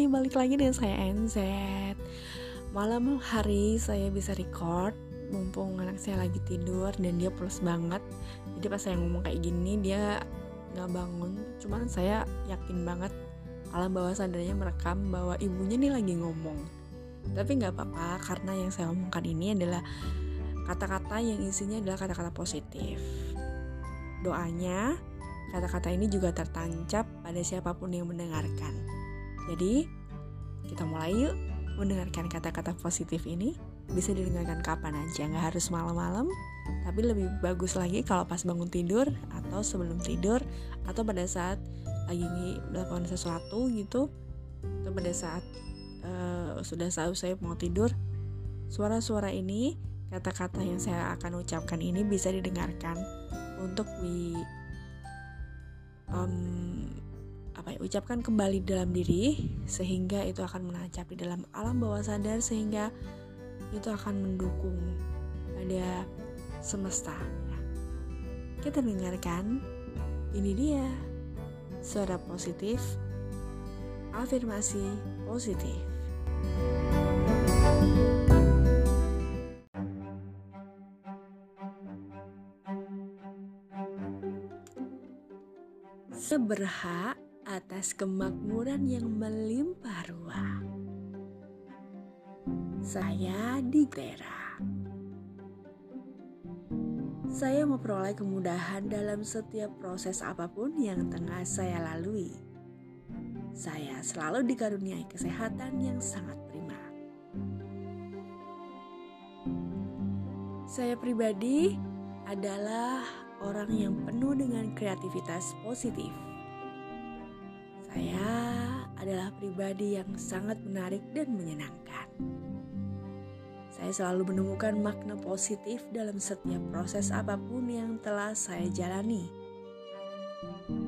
Hai, balik lagi dengan saya NZ Malam hari saya bisa record Mumpung anak saya lagi tidur dan dia pulas banget. Jadi pas saya ngomong kayak gini dia gak bangun. Cuman saya yakin banget alam bawah sadarnya merekam bahwa ibunya nih lagi ngomong. Tapi gak apa-apa karena yang saya omongkan ini adalah Kata-kata yang isinya adalah kata-kata positif. Doanya kata-kata ini juga tertancap pada siapa pun yang mendengarkan. Jadi, kita mulai yuk mendengarkan kata-kata positif ini. Bisa didengarkan kapan aja, nggak harus malam-malam. Tapi lebih bagus lagi kalau pas bangun tidur atau sebelum tidur atau pada saat lagi melakukan sesuatu gitu atau pada saat uh, sudah saya mau tidur suara-suara ini kata-kata yang saya akan ucapkan ini bisa didengarkan untuk di um, ucapkan kembali dalam diri sehingga itu akan menancap di dalam alam bawah sadar sehingga itu akan mendukung pada semesta. Kita dengarkan ini dia suara positif afirmasi positif. Seberhak atas kemakmuran yang melimpah ruah. Saya digelera. Saya memperoleh kemudahan dalam setiap proses apa pun yang tengah saya lalui. Saya selalu dikaruniai kesehatan yang sangat prima. Saya pribadi adalah orang yang penuh dengan kreativitas positif. Saya adalah pribadi yang sangat menarik dan menyenangkan. Saya selalu menemukan makna positif dalam setiap proses apa pun yang telah saya jalani.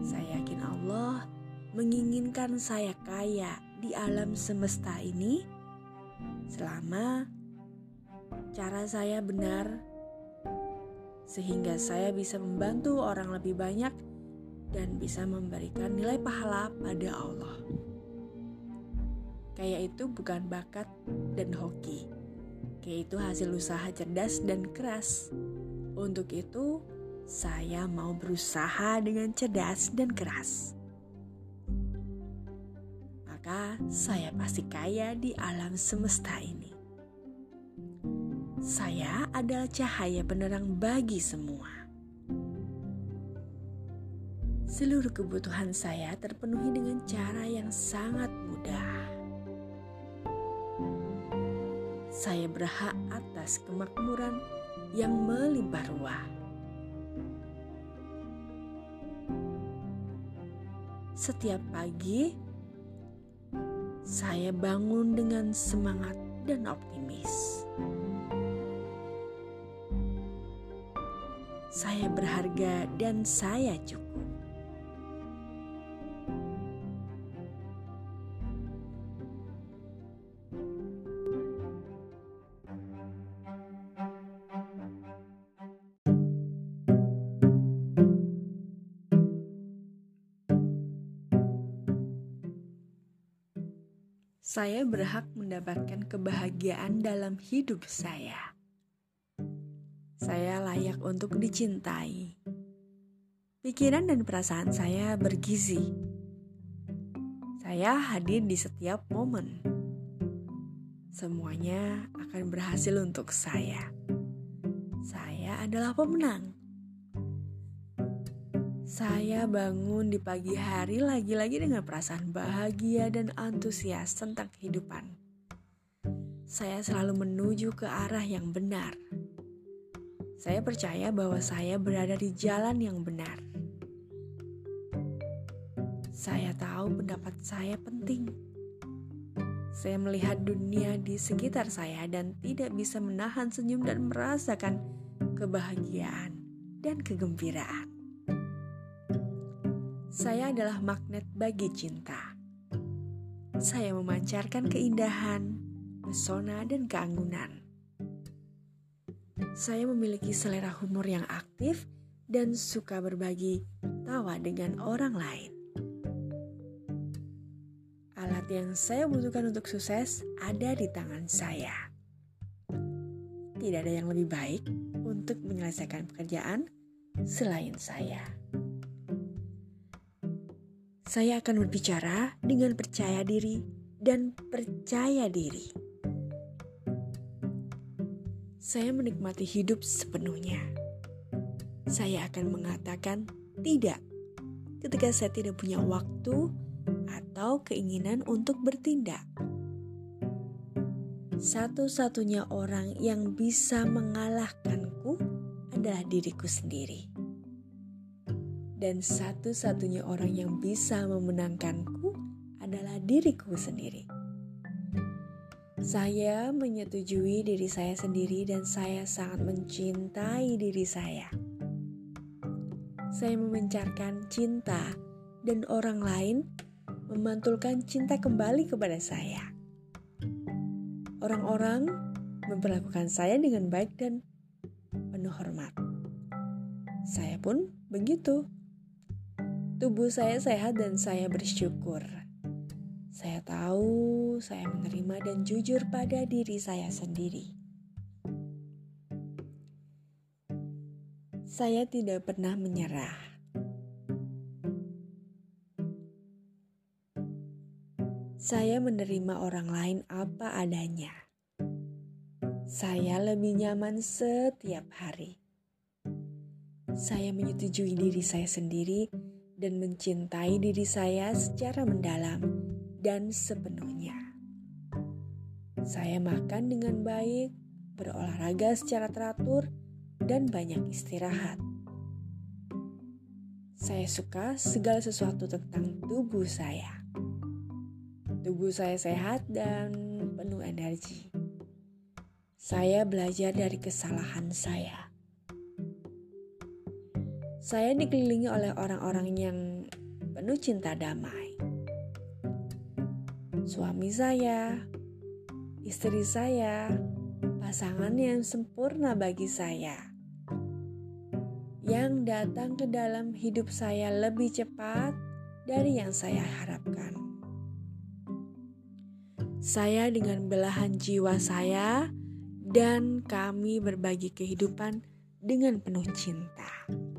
Saya yakin Allah menginginkan saya kaya di alam semesta ini selama cara saya benar sehingga saya bisa membantu orang lebih banyak dan bisa memberikan nilai pahala pada Allah. Kayak itu bukan bakat dan hoki. Kayak itu hasil usaha cerdas dan keras. Untuk itu, saya mau berusaha dengan cerdas dan keras. Maka saya pasti kaya di alam semesta ini. Saya adalah cahaya penerang bagi semua. Seluruh kebutuhan saya terpenuhi dengan cara yang sangat mudah. Saya berhak atas kemakmuran yang melimpah ruah. Setiap pagi, saya bangun dengan semangat dan optimis. saya berharga dan saya cukup. Saya berhak mendapatkan kebahagiaan dalam hidup saya. Saya layak untuk dicintai. Pikiran dan perasaan saya bergizi. Saya hadir di setiap momen. Semuanya akan berhasil untuk saya. Saya adalah pemenang. Saya bangun di pagi hari lagi-lagi dengan perasaan bahagia dan antusias tentang kehidupan. Saya selalu menuju ke arah yang benar saya percaya bahwa saya berada di jalan yang benar. Saya tahu pendapat saya penting. Saya melihat dunia di sekitar saya dan tidak bisa menahan senyum dan merasakan kebahagiaan dan kegembiraan. Saya adalah magnet bagi cinta. Saya memancarkan keindahan, pesona, dan keanggunan saya memiliki selera humor yang aktif dan suka berbagi tawa dengan orang lain. Alat yang saya butuhkan untuk sukses ada di tangan saya. Tidak ada yang lebih baik untuk menyelesaikan pekerjaan selain saya. Saya akan berbicara dengan percaya diri dan percaya diri. Saya menikmati hidup sepenuhnya. Saya akan mengatakan tidak ketika saya tidak punya waktu atau keinginan untuk bertindak. Satu-satunya orang yang bisa mengalahkanku adalah diriku sendiri. Dan satu-satunya orang yang bisa memenangkanku adalah diriku sendiri. Saya menyetujui diri saya sendiri dan saya sangat mencintai diri saya. Saya memencarkan cinta dan orang lain memantulkan cinta kembali kepada saya. Orang-orang memperlakukan saya dengan baik dan penuh hormat. Saya pun begitu. Tubuh saya sehat dan saya bersyukur. Saya tahu saya menerima dan jujur pada diri saya sendiri. Saya tidak pernah menyerah Saya menerima orang lain apa adanya. Saya lebih nyaman setiap hari. Saya menyetujui diri saya sendiri dan mencintai diri saya secara mendalam dan sepenuhnya. Saya makan dengan baik, berolahraga secara teratur, dan banyak istirahat. Saya suka segala sesuatu tentang tubuh saya. Tubuh saya sehat dan penuh energi. Saya belajar dari kesalahan saya. Saya dikelilingi oleh orang-orang yang penuh cinta damai. Suami saya, istri saya, pasangan yang sempurna bagi saya yang datang ke dalam hidup saya lebih cepat dari yang saya harapkan. Saya dengan belahan jiwa saya dan kami berbagi kehidupan dengan penuh cinta.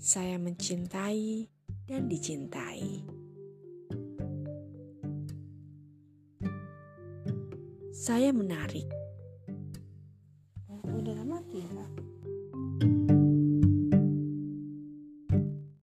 Saya mencintai dan dicintai. Saya menarik. Udah mati ya?